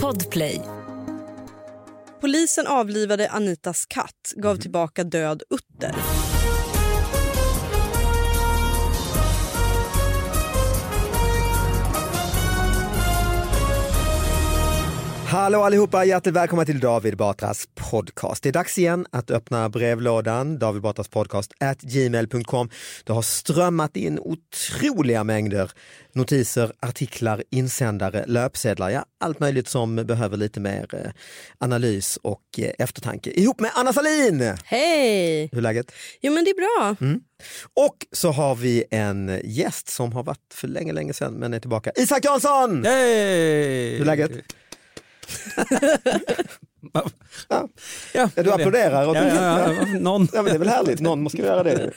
Podplay. Polisen avlivade Anitas katt, gav tillbaka död utter. Hallå allihopa, hjärtligt välkomna till David Batras podcast. Det är dags igen att öppna brevlådan, David Batras podcast, at gmail.com. Det har strömmat in otroliga mängder notiser, artiklar, insändare, löpsedlar, ja allt möjligt som behöver lite mer eh, analys och eh, eftertanke. Ihop med Anna Salin! Hej! Hur är läget? Jo men det är bra. Mm. Och så har vi en gäst som har varit för länge, länge sedan men är tillbaka. Isak Jansson! Hej! Hur är läget? Ja. Ja, du applåderar. Och Ja, ja, ja, någon. Ja, men det är väl härligt, någon måste göra det.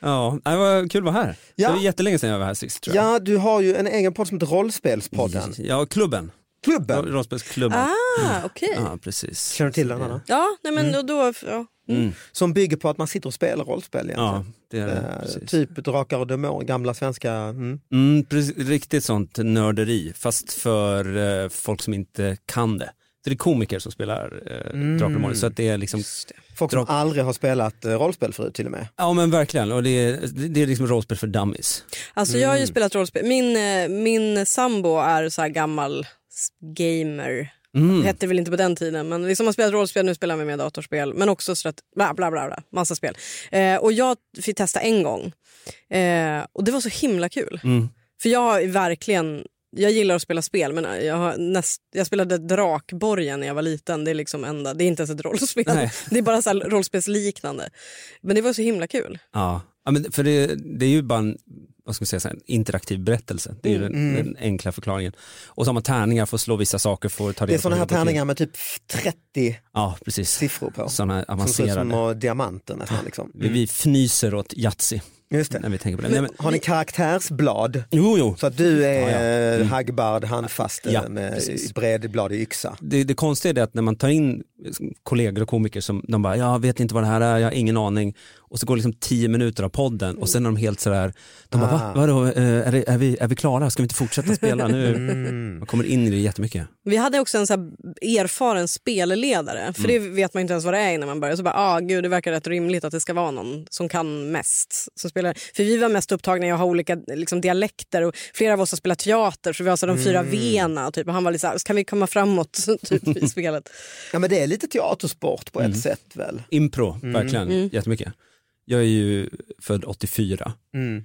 Ja, det var kul att vara här. Ja. Det var jättelänge sedan jag var här sist tror jag. Ja, du har ju en egen podd som heter Rollspelspodden. Ja, klubben. Klubben, Rollspelsklubben. Ah, okej. Ja, precis. känner du till den Anna? Ja, nej men då, då ja. Mm. Som bygger på att man sitter och spelar rollspel egentligen. Ja, det är det. Eh, typ Drakar och Demoner, gamla svenska. Mm. Mm, precis, riktigt sånt nörderi, fast för eh, folk som inte kan det. Så det är komiker som spelar eh, Mm. Drakar och Demoner, så att det är liksom, Folk som Drak- aldrig har spelat eh, rollspel förut till och med. ja men verkligen, och det är, det är liksom rollspel för dummies. Alltså jag har ju Mm. spelat rollspel. Min, eh, min sambo är så här gammal gamer. Mm. Hette väl inte på den tiden men liksom har spelat rollspel, nu spelar vi med datorspel. Men också så att, bla bla bla, bla massa spel. Eh, och jag fick testa en gång. Eh, och det var så himla kul. Mm. För jag har verkligen, jag gillar att spela spel men jag, har näst, jag spelade Drakborgen när jag var liten. Det är liksom enda, det är inte ens ett rollspel. Nej. Det är bara så rollspelsliknande. Men det var så himla kul. Ja, ja men för det, det är ju bara en, vad ska man säga, en interaktiv berättelse. Det är ju den, Mm. den enkla förklaringen. Och så har man tärningar för att slå vissa saker, för att ta Det är sådana här tärningar med typ 30 Ja, precis. siffror på. Sådana här Som ser ut som avancerade. diamanter nästan. Liksom. Vi, vi fnyser åt Yatzy Just det. när vi tänker på det. Nej, men, Har ni karaktärsblad? jo, jo. Så att du är Ja, ja. mm. Hagbard handfast eh, Ja, med precis. bredblad i yxa. Det, det konstiga är det att när man tar in kollegor och komiker som de bara, jag vet inte vad det här är, jag har ingen aning. Och så går det liksom tio minuter av podden och sen är de helt sådär, de bara, Ah. Va, vadå, eh, är, det, är, vi, är vi klara, ska vi inte fortsätta spela nu? Mm. Man kommer in i det jättemycket. Vi hade också en så här erfaren spelledare. För det vet man inte ens vad det är innan man börjar. Så bara, ah, gud, det verkar rätt rimligt att det ska vara någon som kan mest. Som spelar. För vi var mest upptagna i att ha olika liksom, dialekter och flera av oss har spelat teater så vi har så de fyra V'na. Typ. Och han var lite så här, kan vi komma framåt typ, i spelet? Ja men det är lite teatersport på ett sätt väl? Impro, Mm. verkligen, Mm. jättemycket. Jag är ju född 84. Mm.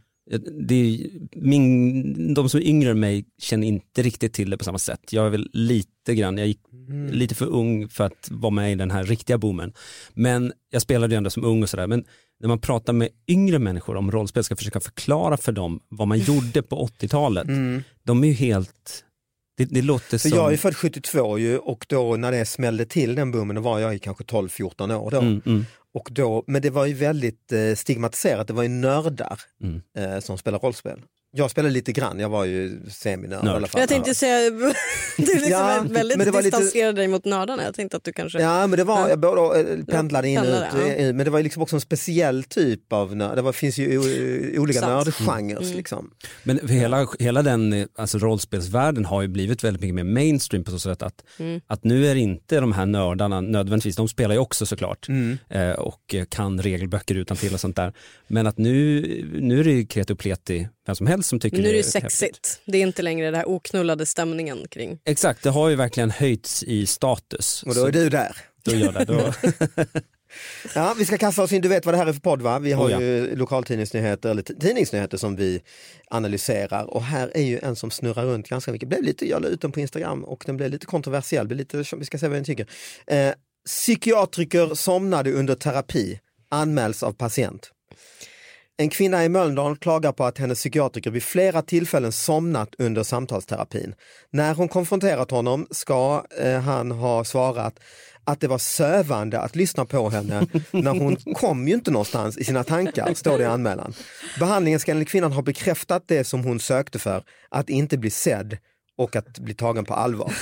Det är, min, de som är yngre än mig känner inte riktigt till det på samma sätt. Jag är väl lite grann, jag gick Mm. lite för ung för att vara med i den här riktiga boomen. Men jag spelade ju ändå som ung och sådär. Men när man pratar med yngre människor om rollspel, ska försöka förklara för dem vad man gjorde på 80-talet. Mm. De är ju helt, det, det låter För som... jag är född 72 ju och då när det smällde till den boomen då var jag i kanske 12-14 år då. mm, mm, Och då. Men det var ju väldigt eh, stigmatiserat, det var ju nördar mm. eh, som spelar rollspel. Jag spelade lite grann, jag var ju seminörd i alla fall. Jag tänkte säga, du liksom Ja, är väldigt men det var lite- distanserade dig mot nördarna. Jag tänkte att du kanske... Ja men det var, jag både eh, pendlade in och ut, pendlade, eh, men det var liksom också en speciell typ av nörd. Det var, finns ju olika Sant. nördgenrer Mm. liksom. Men hela, hela den eh, alltså rollspelsvärlden har ju blivit väldigt mycket mer mainstream på så sätt att, Mm. att nu är inte de här nördarna nödvändigtvis, de spelar ju också såklart Mm. och kan regelböcker utan till och sånt där. Men att nu, nu är det ju kreti och pleti, vem som helst som tycker nu är det ju häftigt. sexigt. Det är inte längre den här oknullade stämningen kring. Exakt, det har ju verkligen höjts i status. Och då är du där. Då gör det. Då, Ja, vi ska kasta oss in, du vet vad det här är för podd va? Vi har Oh, ja. ju lokaltidningsnyheter eller tidningsnyheter som vi analyserar och här är ju en som snurrar runt ganska mycket. Blev lite, jag la ut den på Instagram och den blev lite kontroversiell, blev lite, vi ska se vad den tycker. Eh, psykiatriker somnade under terapi, anmäls av patient. En kvinna i Mölndal klagar på att hennes psykiatriker vid flera tillfällen somnat under samtalsterapin. När hon konfronterat honom ska eh, han ha svarat att det var sövande att lyssna på henne när hon kom ju inte någonstans i sina tankar, står det i anmälan. Behandlingen ska enligt kvinnan ha bekräftat det som hon sökte för, att inte bli sedd och att bli tagen på allvar.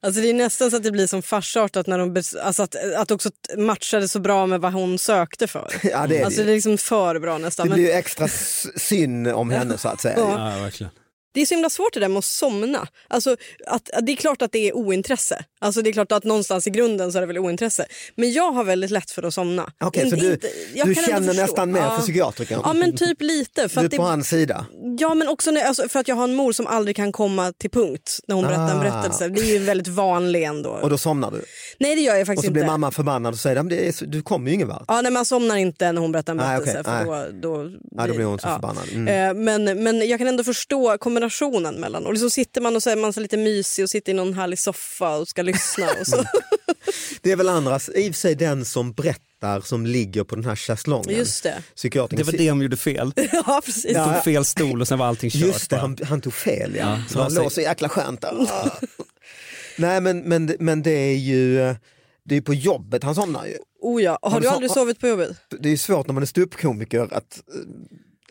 Alltså det är nästan så att det blir som farsartat när de alltså att, att också matchade så bra med vad hon sökte för. Ja, det är alltså det. det är liksom för bra nästan. Det Men blir ju extra synd om henne så att säga. Ja. ja, verkligen. Det är så himla svårt det där med att somna. Alltså, att, att det är klart att det är ointresse. Alltså det är klart att någonstans i grunden så är det väl ointresse. Men jag har väldigt lätt för att somna. Okej, så Inte- du, du känner nästan mer ja. för psykiatrikern? Ja men typ lite. För du är att det, på hans sida? Ja men också när, alltså, för att jag har en mor som aldrig kan komma till punkt när hon berättar en Ah. berättelse. Det är ju väldigt vanlig ändå. Och då somnar du? Nej det gör jag Och faktiskt så blir inte. mamma förbannad och säger "Men det är du kommer ju ingen vart. Ja, nej, man somnar inte när hon berättar en Nej, berättelse. okej, för då, då, Ja, då blir hon så ja. förbannad. Mm. Eh, Men, men jag kan ändå förstå kombinationen mellan. Och liksom sitter man och så är man så lite mysig och sitter i någon härlig soffa och ska lyssna. Och så. Det är väl andras, i och för sig den som berättar som ligger på den här schäslongen. Just det. Psykiatrikern Det var det de gjorde fel. ja, precis. Ja. stod fel stol och sen var allting kört. Just det, han, han tog fel ja. Ja, så han låg så jäkla skönt där. Nej men, men, men det är ju det är på jobbet han somnar ju. Oh, ja. Har, Har du du aldrig sovit på jobbet? Det är ju svårt när man är ståuppkomiker att eh,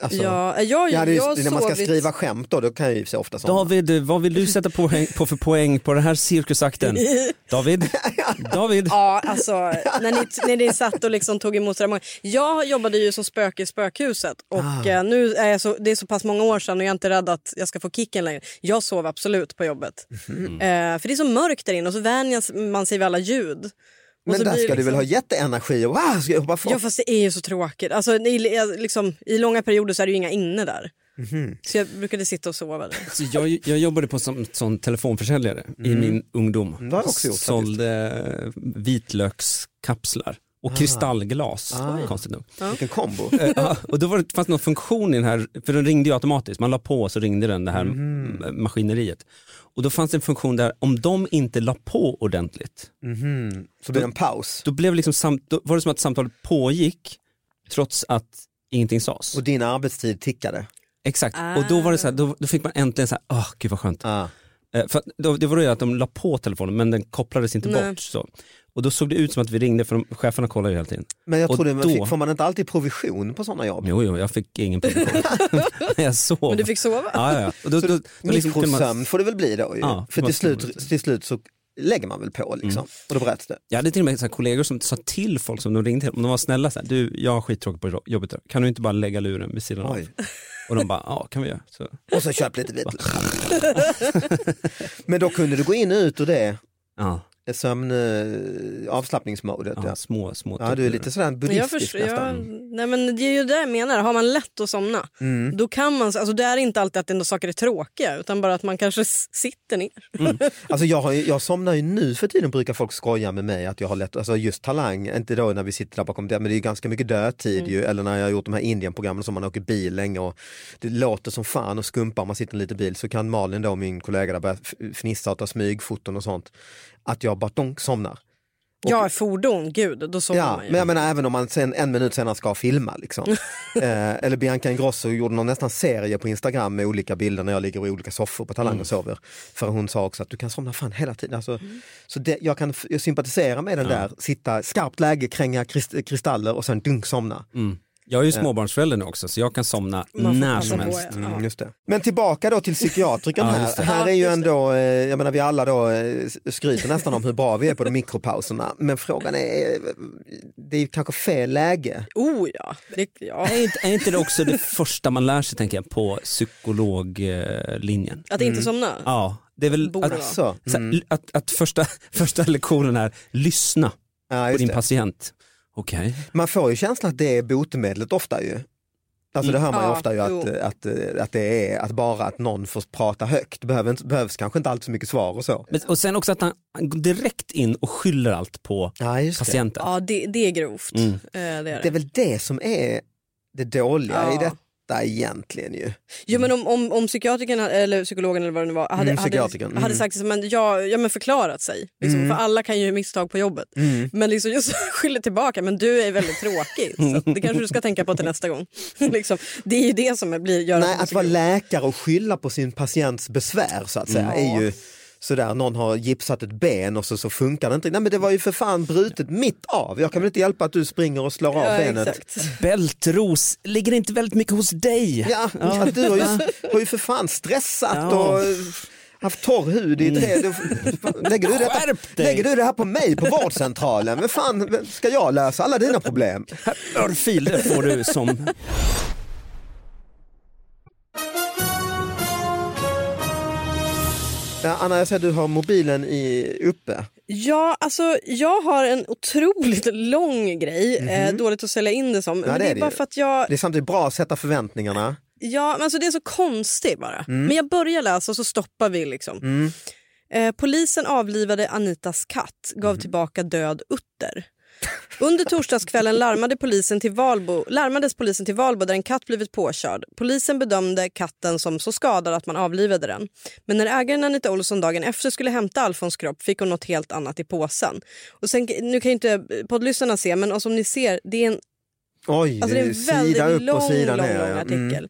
Alltså, ja, jag, jag ju- när man ska sovit- skriva skämt då, då kan jag ju så ofta somna. David, vad vill du sätta poäng, på för poäng på den här cirkusakten? David? David? Ja, alltså när ni, när ni satt och liksom tog emot så många. Jag jobbade ju som spöke i spökhuset och Ah. eh, nu är jag så, det är så pass många år sedan och jag är inte rädd att jag ska få kicken längre. Jag sov absolut på jobbet. Mhm. Eh, för det är så mörkt där inne och så vänjer man sig vid alla ljud. Men där ska det du väl liksom- ha jätteenergi och wow, ska jag. Ja fast det är ju så tråkigt. Alltså, i, liksom, I långa perioder så är det ju inga inne där. Mhm. Så jag brukade sitta och sova där. Så jag, jag jobbade på som, som telefonförsäljare i min ungdom. Mm, det har jag också gjort Sålde vitlökskapslar och kristallglas, Ah. konstigt nog. Vilken kombo. Eh, ja, och då var det, fanns det någon funktion i den här, för den ringde ju automatiskt, man la på och så ringde den det här mm. maskineriet. Och då fanns det en funktion där om de inte la på ordentligt, Mhm. Så blir det en paus. då, blev liksom sam, då var det som att samtalet pågick trots att ingenting sades. Och din arbetstid tickade. Exakt, och då var det så här, då, då fick man äntligen så här, åh gud vad skönt. Ah. Eh, För det var det att de la på telefonen men den kopplades inte Nej. bort. Så. Och då såg det ut som att vi ringde för de, cheferna kollar ju hela tiden. Men jag Och trodde, man då- fick, får man inte alltid provision på sådana jobb? Jo, jo, jag fick ingen provision. jag sov. Men du fick sova? Ja, ja. Och då, då, då, då liksom man- Mikrosömn får det väl bli då ju. Ja, För till slut, till slut så lägger man väl på liksom. Och då berättas det. Jag hade till och med så här kollegor som sa till folk som de ringde till, om de var snälla, så här, du jag har skittråkigt på jobbet, kan du inte bara lägga luren vid sidan Oj. av? Och de bara, ja kan vi göra. Så, Och så köp lite vitlök. Men då kunde du gå in och ut ur det ja, sömn, eh, avslappningsmodet. ja, Ja. små, små Ja, du är lite sådär Jag buddhistisk jag, nästan. nej men det är ju det jag menar. Har man lätt att somna, Mm. då kan man... Alltså det är inte alltid att ändå saker är tråkiga, utan bara att man kanske sitter ner. Alltså jag, har, jag somnar ju nu för tiden brukar folk skoja med mig att jag har lätt, alltså just talang, inte då när vi sitter där bakom det, men det är ju ganska mycket dödtid ju, eller när jag har gjort de här Indien-programmen som man åker bil länge och det låter som fan och skumpar om man sitter i en liten bil så kan Malin då, min kollega där, börja fnissa och ta smygfoton och sånt. Att jag bara donk somnar. Ja, fordon, gud, då sover Ja, man ju. men jag menar även om man sen en minut senare ska filma liksom. eh, eller Bianca Ingrosso gjorde någon nästan serie på Instagram med olika bilder när jag ligger i olika soffor på Talang och sover. För hon sa också att du kan somna fan hela tiden. Alltså, Så det, jag kan f- sympatisera med den där, sitta skarpt läge, kränga krist, kristaller och sen dunk somna. Jag är ju småbarnsförälder nu också så jag kan somna när som på, helst. ja. Mm, just det. Men tillbaka då till psykiatrikern Ja, här. Här är ju ändå, eh, jag menar vi alla då eh, skryter nästan om hur bra vi är på de mikropauserna. Men frågan är, eh, det är ju kanske fel läge. Oh ja. Det, ja. Är inte, är inte det också det första man lär sig tänker jag på psykologlinjen? Att inte somna? Ja, det är väl att, vara. Så, mm. att, att första, första lektionen är lyssna ja, på din det. patient. Okej, Man får ju känslan att det är botemedlet ofta ju. Alltså det hör man ju Ja, ofta ju att, att, att, att det är att bara att någon får prata högt. Inte, behövs kanske inte alltid så mycket svar och så. Men- och sen också att han, går direkt in och skyller allt på Ja, just det. patienten. Ja, det, det är grovt. Mm. Eh, Det är Det är det. väl det som är det dåliga Ja. i detta egentligen ju. Jo, men om, om, om psykiatrikern eller psykologen eller vad det nu var hade, Mm, hade, mm. hade sagt men, ja, ja, men förklarat sig. Liksom, För alla kan ju misstag på jobbet. Mm. Men liksom just skyller tillbaka, men du är väldigt tråkig. Så det kanske du ska tänka på till nästa gång. liksom, det är ju det som blir, gör Nej, att vara läkare och skylla på sin patients besvär så att säga Mm. är ju sådär, någon har gipsat ett ben och så, så funkar det inte. Nej men det var ju för fan brutet mitt av. Jag kan väl inte hjälpa att du springer och slår av Ja, benet. exakt. Bältros ligger inte väldigt mycket hos dig. Ja, att du har ju, har ju för fan stressat Ja. och haft torr hud i tre... du- Lägger du, detta, lägger du det här på mig på vårdcentralen? Men fan ska jag lösa alla dina problem? Örfil det får du som... Anna, jag ser att du har mobilen i, uppe. Ja, alltså jag har en otroligt lång grej. Eh, dåligt att sälja in det som. men Mhm. det är det bara ju. för att jag... Det är samtidigt bra att sätta förväntningarna. Ja, men alltså det är så konstigt bara. Mm. Men jag börjar läsa och så stoppar vi liksom. Eh, polisen avlivade Anitas katt, gav Mm. tillbaka död utter. Under torsdagskvällen larmade polisen till Valbo, larmades polisen till Valbo där en katt blivit påkörd. Polisen bedömde katten som så skadad att man avlivade den. Men när ägaren Anita Olsson dagen efter skulle hämta Alfons kropp fick hon något helt annat i påsen. Och sen, nu kan ju inte poddlyssnarna se men som ni ser det är en Oj, Alltså det är en väldigt upp lång, och sida lång, ner. lång ja. Mm. artikel.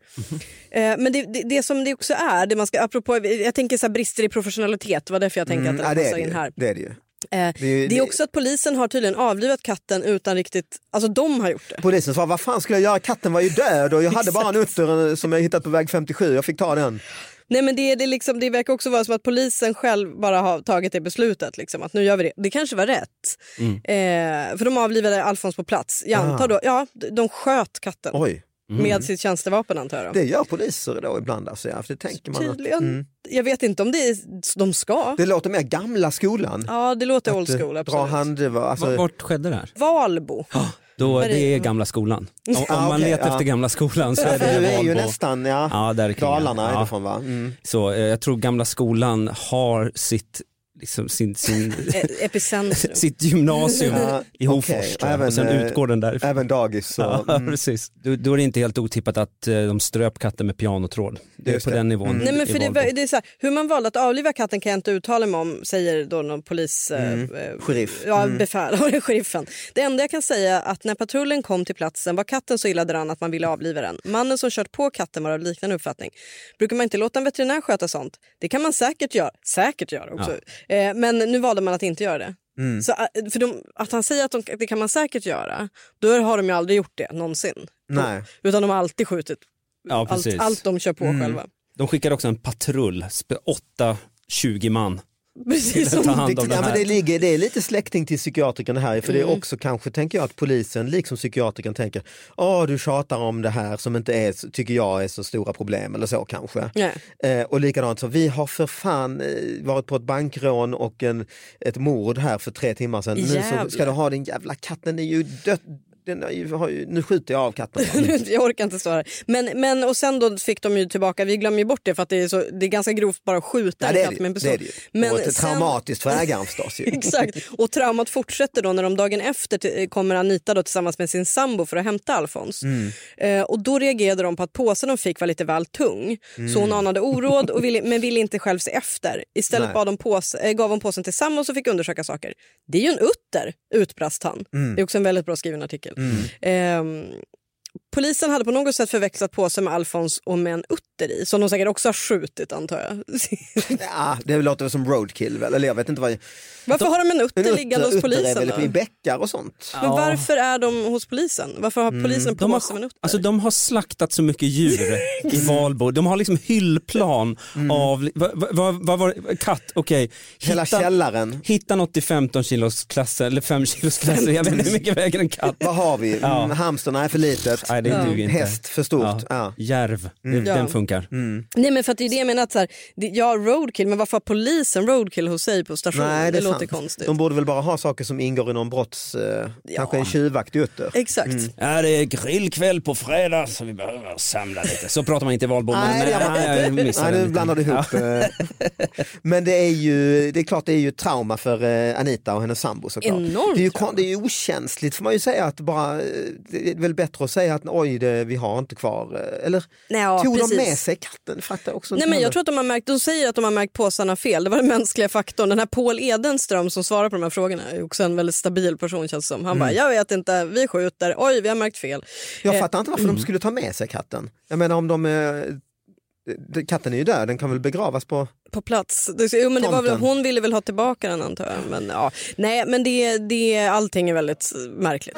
Eh, men det, det, det som det också är, det man ska, apropå, jag tänker så brister i professionalitet, det var därför jag tänkte Mm, att ja, det det, är passar in här. det är det ju. Eh, Det det är också att polisen har tydligen avlivat katten utan riktigt, alltså de har gjort det. Polisen sa, vad fan skulle jag göra? Katten var ju död och jag hade bara en utter eh, som jag hittat på väg 57, jag fick ta den. Nej men det, det, liksom, det verkar också vara som att polisen själv bara har tagit det beslutet. Liksom, att nu gör vi det. Det kanske var rätt. Eh, för de avlivade Alfons på plats. Jag antar då, ja, de sköt katten Ah. Oj, med sitt tjänstevapen antar jag. det gör poliser då ibland alltså. Ja, för det tänker man att, Tydligen. mm. Jag vet inte om det är, de ska. Det låter mer gamla skolan. Ja det låter old Att, eh, school absolut. hand, alltså, Vart skedde det här? Valbo. Då, Vad är det? det är gamla skolan. Om, om Ah, man okej, letar ja. efter gamla skolan så är det du är ju Valbo. nästan, ja, Ja, där kring, Dalarna är ja. det från va? Mm. Så eh, jag tror gamla skolan har sitt, liksom, sin, sin, Eh, Epicentrum. sitt gymnasium Ja, i Hofors jag. Även, och sen eh, utgår den därifrån. Även dagis. Så, Ja, mm. precis. Då, då är det inte helt otippat att eh, de ströp katten med pianotråd. Det är på det. den nivån. Mm. Nej, men för det, det är så här, hur man valde att avliva katten kan jag inte uttala mig om, säger då någon polis... eh, Mm. eh, Sheriff. Ja, Mm. befäl, ja, det är sheriffen. Det enda jag kan säga är att när patrullen kom till platsen var katten så illa däran att man ville avliva den. Mannen som kört på katten var av liknande uppfattning. Brukar man inte låta en veterinär sköta sånt? Det kan man säkert göra. Säkert göra också. Eh, men nu valde man att inte göra det. Mm. Så, eh, för de, att han säger att de, det kan man säkert göra, då har de ju aldrig gjort det någonsin. Nej. Utan de har alltid skjutit Ja, allt, allt de kör på Mm. själva. De skickade också en patrull, spe- åtta 20 man. Precis Ta hand om Det, ja, men det, ligger, det är lite släkting till psykiatrikern här för det är Mm. också kanske tänker jag att polisen liksom psykiatrikern tänker Åh du tjatar om det här som inte är, tycker jag är så stora problem eller så kanske. Eh, och likadant så vi har för fan eh, varit på ett bankrån och en, ett mord här för tre timmar sedan. Nu Jävlar. så ska du ha din jävla katt, den är ju dött. Är ju, nu skjuter jag av katten. jag orkar inte stå här. Men, men och sen då fick de ju tillbaka, vi glömmer ju bort det för att det är, så, det är ganska grovt bara att skjuta Ja, en det, är katt det, med en det pistol. är det. Men och ett sen- traumatiskt för ägaren förstås. Ju. Exakt, och traumat fortsätter då när de dagen efter till, kommer Anita då tillsammans med sin sambo för att hämta Alfons. Mm. Eh, och då reagerade de på att påsen de fick var lite väl tung. Så hon anade oråd och ville, men ville inte själv se efter. Istället Nej. bad de påse, eh, gav hon påsen till Sam och så fick undersöka saker. Det är ju en utter, utbrast han. Mm. Det är också en väldigt bra skriven artikel. Mm. Ehm, polisen hade på något sätt förväxlat påse med Alfons och med en skjuter i, som de säkert också har skjutit antar jag. Ja, det låter väl som roadkill väl, eller jag vet inte vad. Varför har de en utter En liggande hos utter är polisen? väl i bäckar och sånt. Men varför är de hos polisen? Varför har polisen på De sig en har, utter? alltså, de har slaktat så mycket djur i Valbo. De har liksom hyllplan av, vad va, va, va, var katt, okej. Hela Hitta- källaren. Hitta något i 15 kilos klassen eller 5 kilos klassen, jag vet inte hur mycket väger en katt. Vad har vi? Ja. Mm, hamster, nej för litet. Nej, det duger inte. Häst, för stort. Ja. Ja. Järv, Ja. den funkar. Nej men för att det är det jag menar, att så här, ja roadkill, men varför har polisen roadkill hos sig på station? Nej, det, det låter sant. konstigt. De borde väl bara ha saker som ingår i någon brotts, eh, kanske en tjuvaktig utter. Exakt. Ja, det är grillkväll på fredag så vi behöver samla lite. Så pratar man inte i Valbo. Nej, men, nej, jag inte. missade Nej, nu blandar du ihop. eh. Men det är ju, det är klart det är ju trauma för eh, Anita och hennes sambo såklart. Enormt det, är ju, trauma. det är ju okänsligt får man ju säga att bara, eh, det är väl bättre att säga att oj det, vi har inte kvar, eller Nej, ja, tog precis. de med sig katten? Fattar också Nej, men jag tror att de, har märkt, de säger att de har märkt påsarna fel. Det var den mänskliga faktorn. Den här Paul Edenström som svarar på de här frågorna är också en väldigt stabil person känns som. Han bara, jag vet inte, vi skjuter, oj vi har märkt fel. Jag Eh, fattar inte varför de skulle ta med sig katten. Jag menar om de, eh, katten är ju död, den kan väl begravas på... På plats. Jo, men det var väl, hon ville väl ha tillbaka den antar jag. Men, ja. Nej men det, det, allting är väldigt märkligt.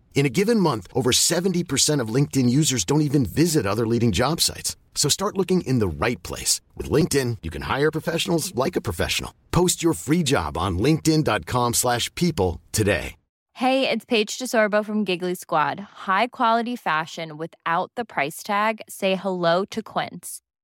In a given month, over 70% of LinkedIn users don't even visit other leading job sites. So start looking in the right place. With LinkedIn, you can hire professionals like a professional. Post your free job on linkedin.com/people slash people today. Hey, it's Paige DeSorbo from Giggly Squad. High quality fashion without the price tag. Say hello to Quince.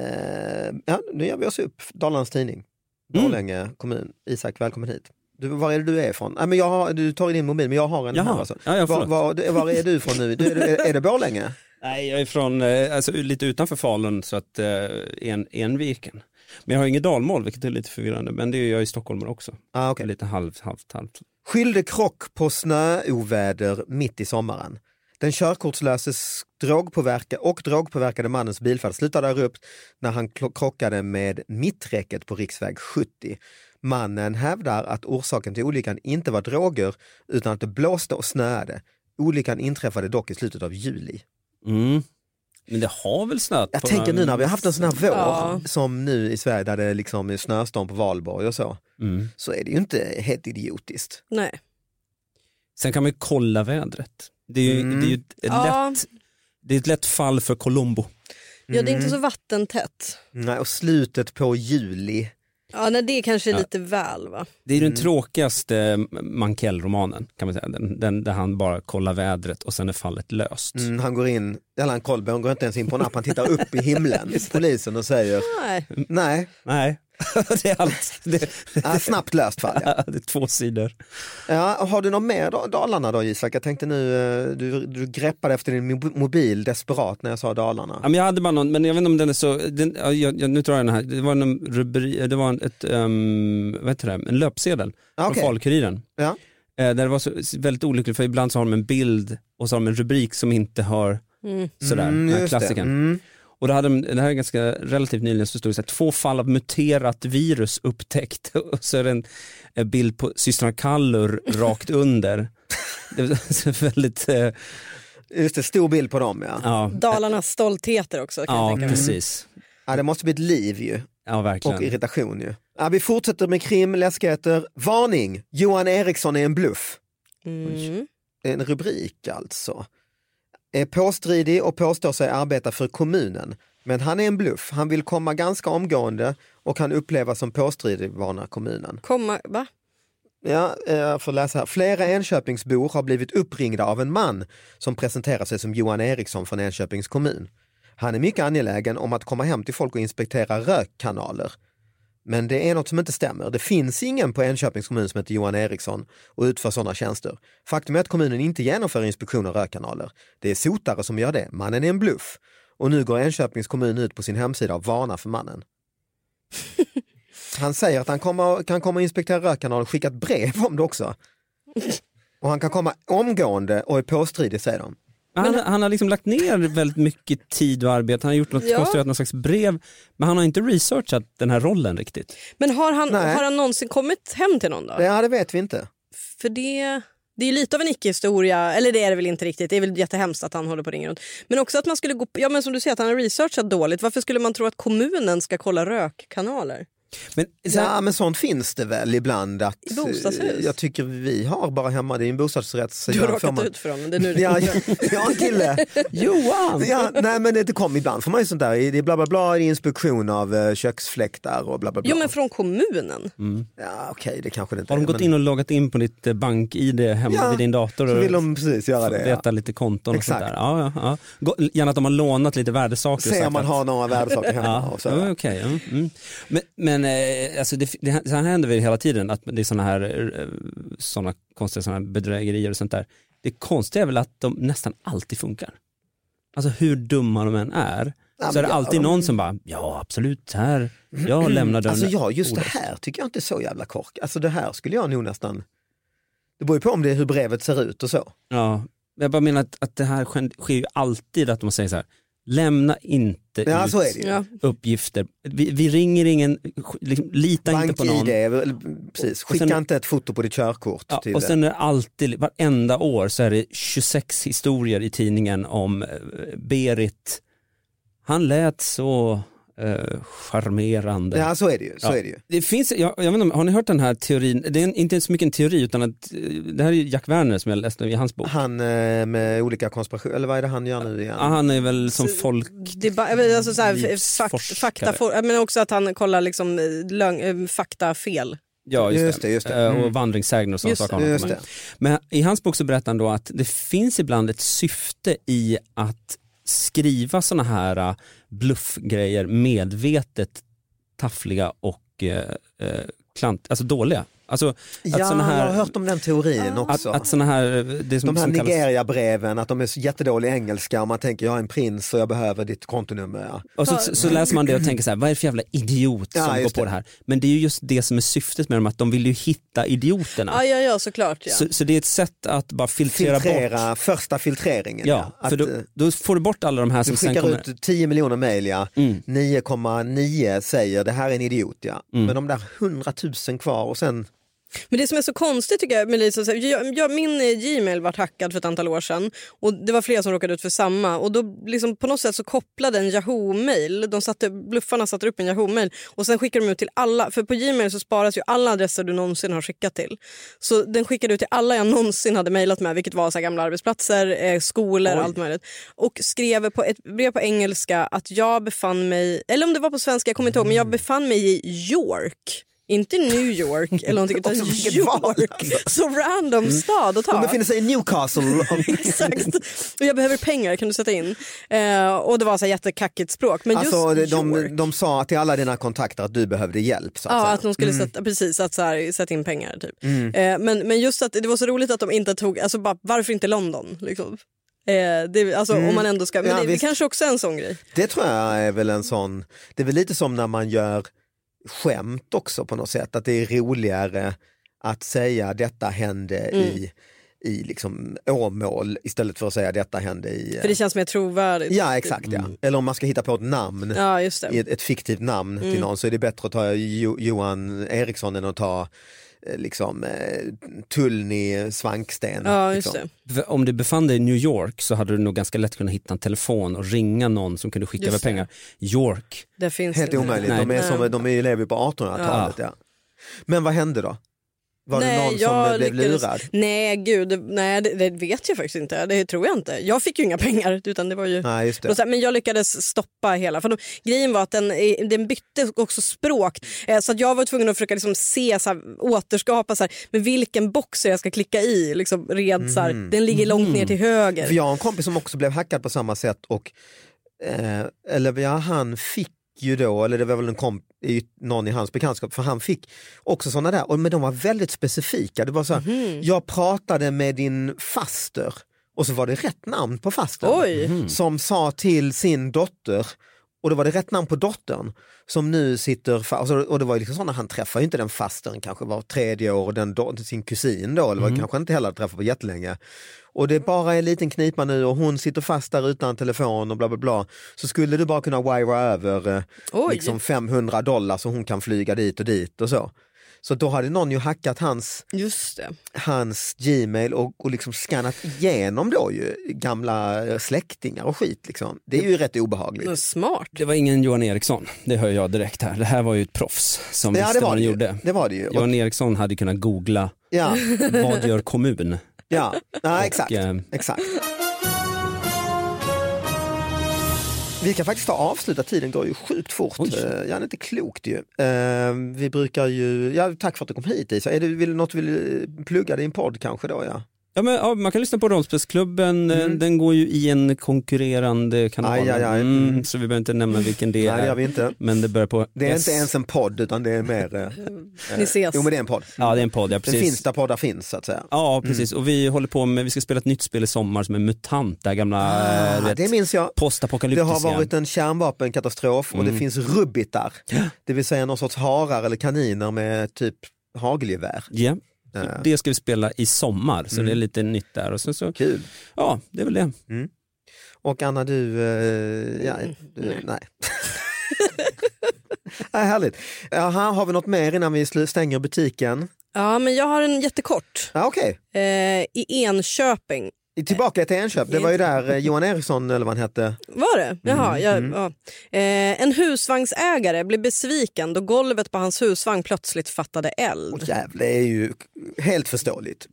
Eh, ja, nu ger vi oss upp. Dalarnas Tidning, Mm. Borlänge kommun. Isak, välkommen hit. Du, var är det du är ifrån? Nej, men jag har, du tar i din mobil, men jag har en Jaha. här. Alltså. Ja, ja, var, var, var är du ifrån nu? Du, är, det- är det Borlänge? Nej, jag är från, eh, alltså, lite utanför Falun, så att eh, en, Enviken. Men jag har inget dalmål, vilket är lite förvirrande, men det är jag i Stockholm också. Ah, okay. Lite halvt, halvt, halvt. Skyldig krock på snöoväder mitt i sommaren. Den körkortslöses drogpåverka och drogpåverkade mannens bilfärd slutade abrupt när han krockade med mitträcket på riksväg 70. Mannen hävdar att orsaken till olyckan inte var droger utan att det blåste och snöade. Olyckan inträffade dock i slutet av juli. Mm. Men det har väl snöat? Jag tänker nu när vi har haft en sån här vår Ja. som nu i Sverige där det liksom är snöstorm på valborg och så, Mm. så är det ju inte helt idiotiskt. Nej. Sen kan man ju kolla vädret. Det är ju, Mm. det är ju ett, Ja. lätt, det är ett lätt fall för Colombo. Ja, det är inte så vattentätt. Nej, och slutet på juli, Ja, nej, det är kanske lite väl va? Det är Mm. den tråkigaste Mankell-romanen kan man säga. Den, den, där han bara kollar vädret och sen är fallet löst. Mm, han går in, Allan Kolbe, han går inte ens in på en app, han tittar upp i himlen, polisen och säger Nej. nej, Nej, det är allt. Det, ah, snabbt löst fall. Ja. det är två sidor. Ja, har du något mer då, Dalarna då Isak? Jag tänkte nu, eh, du, du greppade efter din mo- mobil desperat när jag sa Dalarna. Ja, men jag hade bara någon, men jag vet inte om den är så, den, ja, jag, nu drar jag den här, det var en rubri, det var en, ett, um, vad heter det, en löpsedel Ah, okej. från Falkuriren. Ja. Eh, där det var så, väldigt olyckligt för ibland så har de en bild och så har de en rubrik som inte hör sådär, Mm, den här det. klassikern. Och då hade de, det här är ganska relativt nyligen så stod det två fall av muterat virus upptäckt och så är det en, en bild på systrarna Kallur rakt under. Det var så väldigt, eh, Just det, stor bild på dem ja. ja, Dalarnas stoltheter också kan jag ja tänka mig. precis. ja. Det måste bli ett liv ju, Ja och verkligen. irritation ju. Ja, vi fortsätter med krim, läskigheter. Varning! Johan Eriksson är en bluff. Mm. En rubrik alltså. Är påstridig och påstår sig arbeta för kommunen. Men han är en bluff. Han vill komma ganska omgående och kan upplevas som påstridig varnar kommunen. Komma, va? Ja, eh, jag får läsa här. Flera Enköpingsbor har blivit uppringda av en man som presenterar sig som Johan Eriksson från Enköpings kommun. Han är mycket angelägen om att komma hem till folk och inspektera rökkanaler. Men det är något som inte stämmer. Det finns ingen på Enköpings kommun som heter Johan Eriksson och utför sådana tjänster. Faktum är att kommunen inte genomför inspektion av rökkanaler. Det är sotare som gör det. Mannen är en bluff. Och nu går Enköpings kommun ut på sin hemsida och varnar för mannen. Han säger att han kommer, kan komma och inspektera rökkanaler och skicka ett brev om det också. Och han kan komma omgående och är påstridig säger de. Han, han har liksom lagt ner väldigt mycket tid och arbete, han har gjort något, Ja. konstruerat något slags brev, men han har inte researchat den här rollen riktigt. Men har han, Nej. har han någonsin kommit hem till någon då? Ja, det vet vi inte. För det, det är lite av en icke-historia, eller det är det väl inte riktigt. Det är väl jättehemskt att han håller på och ringer runt. Men också att man skulle gå, ja men som du säger att han har researchat dåligt. Varför skulle man tro att kommunen ska kolla rökkanaler? Men, så här, Ja, men sånt finns det väl ibland. Att, I bostadshus? Jag tycker vi har bara hemma, det är en bostadsrätt. Så Du har råkat man- ut för honom. Det är nu det Ja, har en kille. Johan! Ja, nej men det kommer ibland får man ju sånt där, det är bla bla bla, inspektion av eh, köksfläktar och bla bla bla. Jo men från kommunen. Ja okej, det kanske det inte Har de är, gått men in och loggat in på ditt eh, bank-id hemma Ja, vid din dator så och vill de precis göra det. veta Ja. lite konton och Exakt. sånt där? Ja, ja, ja. Gärna att de har lånat lite värdesaker. Se om man att- har några värdesaker hemma. Ja, och så. ja, okej. ja, mm. Men, men eh, alltså det, det, så här händer väl hela tiden att det är sådana här eh, såna konstiga såna bedrägerier och sånt där. Det konstiga är väl att de nästan alltid funkar. Alltså hur dumma de än är så men är det alltid någon som bara, ja absolut, här, jag lämnar dörren. Alltså ja, just det olåst." här tycker jag inte är så jävla kork. Alltså det här skulle jag nog nästan, det beror ju på om det är hur brevet ser ut och så. Ja, jag bara menar att, att det här sker, sker ju alltid att man säger så här, lämna inte Ja, ut så är det ju. Ja. uppgifter. Vi, vi ringer ingen, liksom, lita inte på någon. Eller- precis. Skicka sen- inte ett foto på ditt körkort. Ja, och det. sen är det alltid, varenda år så är det 26 historier i tidningen om eh, Berit. Han lät så eh, charmerande. Ja så är det ju. Så Ja. är det ju. Det finns, jag, jag vet inte, har ni hört den här teorin? Det är en, inte så mycket en teori utan att, eh, det här är Jack Werner som jag läste i hans bok. Han eh, med olika konspirationer, eller vad är det han gör nu igen? Ja, han är väl som folk... Det är bara, jag vet, alltså, så här, fakt, fakta, for, men också att han kollar liksom, eh, lögn, eh, fakta fel. Ja, just, Just det, just det. Mm. Och vandringssägner och sådana Just. Men i hans bok så berättar han då att det finns ibland ett syfte i att skriva sådana här äh, bluffgrejer medvetet taffliga och eh, klant, alltså dåliga. Alltså att Ja, såna här, jag har hört om den teorin att, också. att såna här, det som, de här Nigeria-breven, att de är så jättedåliga engelska och man tänker jag är en prins och jag behöver ditt kontonummer. Ja. och så, så, så läser man det och tänker så här, vad är det för jävla idiot Ja, som går just på det. det här? Men det är ju just det som är syftet med dem, att de vill ju hitta idioterna. Ja, ja, ja såklart. Ja. Så, så det är ett sätt att bara filtrera, bort Filtrera, första filtreringen. Ja, Att, för då, eh, då får du bort alla de här du som sen skickar kommer... ut 10 miljoner mejl, ja. Mm. 9,9 säger det här är en idiot, ja. Mm. Men de där 100 000 kvar och sen, Men det som är så konstigt tycker jag med Lisa, så jag, jag, min Gmail var hackad för ett antal år sedan och det var flera som råkade ut för samma och då liksom på något sätt så kopplade en Yahoo-mail, de satte, bluffarna satte upp en Yahoo-mail och sen skickade de ut till alla, för på Gmail så sparas ju alla adresser du någonsin har skickat till. Så den skickade ut till alla jag någonsin hade mejlat med, vilket var så gamla arbetsplatser, eh, skolor, Oj. allt möjligt. Och skrev på ett brev på engelska att jag befann mig, eller om det var på svenska, jag kommer inte ihåg, men jag befann mig i York. Inte New York eller någonting utan York. Så random stad att ta. de befinner sig i Newcastle. Exakt. Och jag behöver pengar, kan du sätta in? Eh, och det var så här jättekackigt språk. Men alltså, just de, York. de sa till alla dina kontakter att du behövde hjälp. Så att Ja, säga. att de skulle Mm. sätta, precis, att så här, sätta in pengar. Typ. Eh, men, men just att det var så roligt att de inte tog, alltså bara, varför inte London? Liksom? Eh, det, alltså, Om man ändå ska, men Mm. Ja, det, det kanske också är en sån grej. Det tror jag är väl en sån, det är väl lite som när man gör skämt också på något sätt, att det är roligare att säga detta hände Mm. i, i liksom Åmål istället för att säga detta hände i... För det känns mer trovärdigt. Ja exakt ja, eller om man ska hitta på ett namn, Ja, ett, ett fiktivt namn Mm. till någon så är det bättre att ta jo, Johan Eriksson än att ta liksom eh, Tullny Svanksten. Ja, liksom. det. Om du befann dig i New York så hade du nog ganska lätt kunnat hitta en telefon och ringa någon som kunde skicka Just över det. pengar. York, Det finns Helt inte. omöjligt, Nej. de, är som, de är ju lever ju på 1800-talet. Ja. Men vad hände då? Var det Nej, någon som jag blev lyckades- lurad? Nej, gud, det- nej, det, det vet jag faktiskt inte. Det tror jag inte. Jag fick ju inga pengar. Utan det var ju... Nej, just det. Men jag lyckades stoppa hela. För då, grejen var att den, den bytte också språk. Eh, Så att jag var tvungen att försöka liksom se, så här, återskapa så här, men vilken box jag ska klicka i. Liksom, red, så här, Den ligger långt ner till höger. För jag har en kompis som också blev hackad på samma sätt och eh, eller ja, han fick ju då, eller det var väl en komp, i- någon i hans bekantskap, för han fick också sådana där, och, men de var väldigt specifika. Det var så här, Mhm. jag pratade med din faster och så var det rätt namn på fastern Oj. som sa till sin dotter och då var det rätt namn på dottern som nu sitter, alltså, och det var ju liksom sådana, han träffar ju inte den fastern kanske var tredje år den do, sin kusin då, eller var kanske inte heller träffat på jättelänge. Och det är bara en liten knipa nu och hon sitter fast där utan telefon och bla bla bla. Så skulle du bara kunna wira över eh, liksom 500 dollar så hon kan flyga dit och dit och så. Så då hade någon ju hackat hans, Just det. hans Gmail och, och liksom skannat igenom då ju gamla släktingar och skit. Liksom. Det är ju rätt obehagligt. Men Smart. Det var ingen Johan Eriksson, det hör jag direkt här. Det här var ju ett proffs som Ja, visste det vad det han gjorde. Det var det ju. Och, Johan Eriksson hade kunnat googla, ja, vad gör kommun? ja. ja exakt. eh, exakt. Vi kan faktiskt ta avsluta, tiden går ju sjukt fort. Oj. Eh, Ja, det är inte klokt ju. Eh, Vi brukar ju, ja, tack för att du kom hit Isa. Är det vill, något du vill plugga din podd kanske då? Ja. Ja, men, ja, man kan lyssna på Rollspelsklubben, eh, Mm. den går ju i en konkurrerande kanal. Aj, aj, aj. Mm, Mm. så vi behöver inte nämna vilken det Nej, det är. vi inte. Men det börjar på Det är S. inte ens en podd utan det är mer... eh, Ni ses. Jo men det är en podd. Ja, det är en podd, ja Den precis. finns där poddar finns så att säga. Ja, precis. Och vi håller på med, vi ska spela ett nytt spel i sommar som är MUTANT, det gamla Ah, vet, det minns jag. Det postapokalyptiska. har varit en kärnvapenkatastrof och Mm. det finns rubbitar. Det vill säga någon sorts harar eller kaniner med typ hagelgevär. Ja, det ska vi spela i sommar, så Mm. det är lite nytt där. Och sen så, Kul. ja, det är väl det. Och Anna du, eh, ja, du nej. nej. Nej, härligt. Jaha, har vi något mer innan vi stänger butiken? Ja, men jag har en jättekort. Ja, Okej, Eh, I Enköping. Tillbaka till Enköp. Det var ju där eh, Johan Eriksson eller vad han hette. Var det? Jaha, jag, mm. ja. eh, en husvagnsägare blev besviken då golvet på hans husvagn plötsligt fattade eld. Och jävlar, det är ju helt förståeligt.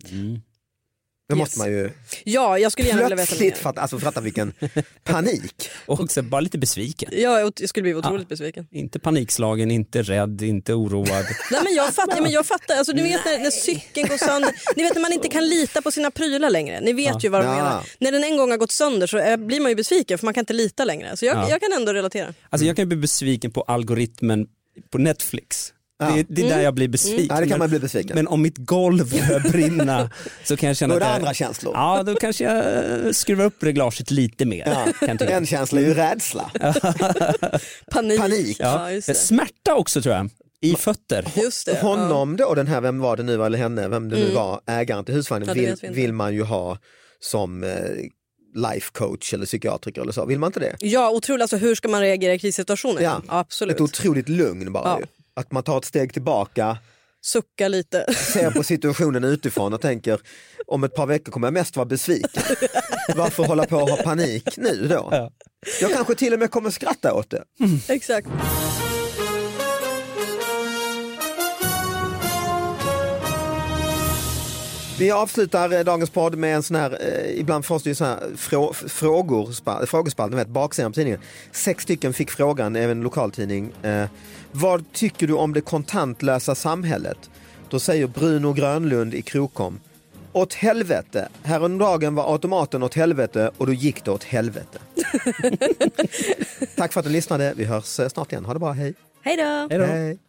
Det Yes. måste man ju Ja, jag skulle gärna vilja veta mer. fatta, alltså fatta vilken panik. Och också bara lite besviken. Ja, jag skulle bli otroligt besviken. Inte panikslagen, inte rädd, inte oroad. Nej, men jag fattar, men jag fattar. Alltså, ni vet när, när cykeln går sönder, ni vet när man inte kan lita på sina prylar längre. Ni vet ju vad de Ja. menar. När den en gång har gått sönder så eh, blir man ju besviken för man kan inte lita längre. Så jag, Ja. jag kan ändå relatera. Alltså jag kan bli besviken på algoritmen på Netflix. Ja. Det, det är Mm. där jag blir besviken. Ja, det kan Men- man bli besviken. Men om mitt golv börjar brinna så kan jag känna Då är det andra känslor. Ja, då kanske jag skruvar upp reglaget lite mer. Ja. En känsla är ju rädsla. Panik. Panik. Ja, det. Smärta också tror jag, i fötter. Just det. Honom då, den här, vem var det nu eller henne, vem det nu Mm. var, ägaren till husvagnen, Ja, vill, vill man ju ha som eh, life coach eller psykiatriker eller så. Vill man inte det? Ja, otroligt. Alltså, hur ska man reagera i krissituationer? Ja. absolut. Ett otroligt lugn bara Ja. ju. Att man tar ett steg tillbaka, Sucka lite. ser på situationen utifrån och tänker om ett par veckor kommer jag mest vara besviken. Varför hålla på och ha panik nu då? Ja. Jag kanske till och med kommer skratta åt det. Exakt. Vi avslutar eh, dagens podd med en sån här, eh, ibland får vi så här frå, frågor, frågespalt, vet baksidan på tidningen. Sex stycken fick frågan, även en lokaltidning. Eh, vad tycker du om det kontantlösa samhället? Då säger Bruno Grönlund i Krokom. Åt helvete, häromdagen var automaten åt helvete och då gick det åt helvete. Tack för att du lyssnade, vi hörs eh, snart igen. Ha det bra, hej. Hej då! Hej då.